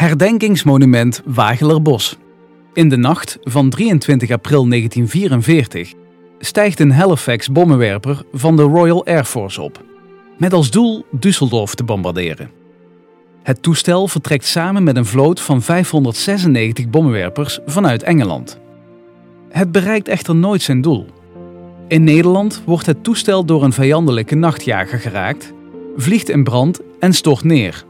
Herdenkingsmonument Wagelerbos. In de nacht van 23 april 1944 stijgt een Halifax bommenwerper van de Royal Air Force op, met als doel Düsseldorf te bombarderen. Het toestel vertrekt samen met een vloot van 596 bommenwerpers vanuit Engeland. Het bereikt echter nooit zijn doel. In Nederland wordt het toestel door een vijandelijke nachtjager geraakt, vliegt in brand en stort neer.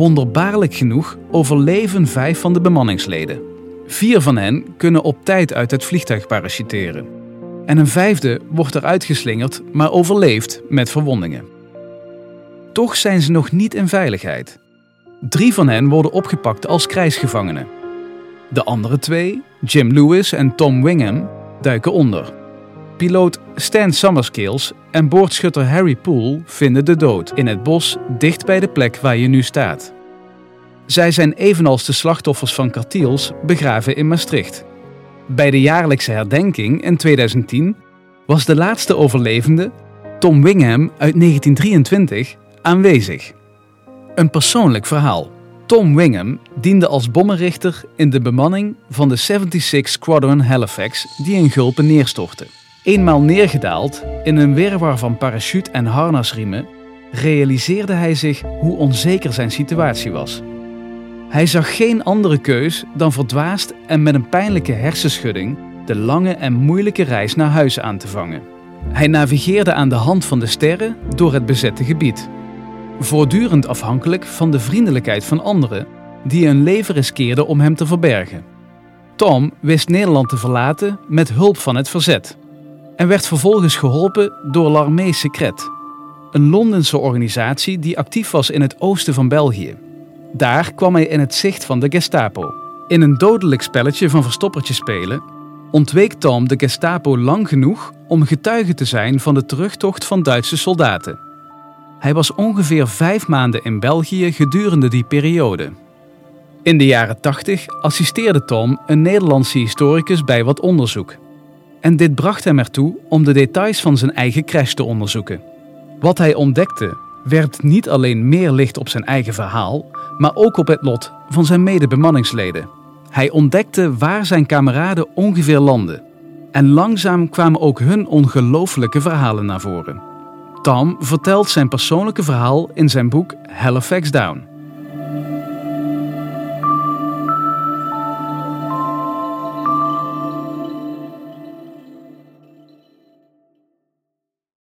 Wonderbaarlijk genoeg overleven vijf van de bemanningsleden. Vier van hen kunnen op tijd uit het vliegtuig parachuteren. En een vijfde wordt eruit geslingerd, maar overleeft met verwondingen. Toch zijn ze nog niet in veiligheid. Drie van hen worden opgepakt als krijgsgevangenen. De andere twee, Jim Lewis en Tom Wingham, duiken onder. Piloot Stan Summerscales en boordschutter Harry Poole vinden de dood in het bos dicht bij de plek waar je nu staat. Zij zijn evenals de slachtoffers van Kartiels begraven in Maastricht. Bij de jaarlijkse herdenking in 2010 was de laatste overlevende, Tom Wingham uit 1923, aanwezig. Een persoonlijk verhaal. Tom Wingham diende als bommenrichter in de bemanning van de 76 Squadron Halifax die in Gulpen neerstortte. Eenmaal neergedaald in een wirwar van parachute en harnasriemen, realiseerde hij zich hoe onzeker zijn situatie was. Hij zag geen andere keus dan verdwaasd en met een pijnlijke hersenschudding de lange en moeilijke reis naar huis aan te vangen. Hij navigeerde aan de hand van de sterren door het bezette gebied. Voortdurend afhankelijk van de vriendelijkheid van anderen die hun leven riskeerden om hem te verbergen. Tom wist Nederland te verlaten met hulp van het verzet en werd vervolgens geholpen door L'Armée Secrète, een Londense organisatie die actief was in het oosten van België. Daar kwam hij in het zicht van de Gestapo. In een dodelijk spelletje van verstoppertje spelen ontweek Tom de Gestapo lang genoeg om getuige te zijn van de terugtocht van Duitse soldaten. Hij was ongeveer vijf maanden in België gedurende die periode. In de jaren 80 assisteerde Tom een Nederlandse historicus bij wat onderzoek. En dit bracht hem ertoe om de details van zijn eigen crash te onderzoeken. Wat hij ontdekte werd niet alleen meer licht op zijn eigen verhaal, maar ook op het lot van zijn medebemanningsleden. Hij ontdekte waar zijn kameraden ongeveer landden. En langzaam kwamen ook hun ongelooflijke verhalen naar voren. Tom vertelt zijn persoonlijke verhaal in zijn boek Halifax Down.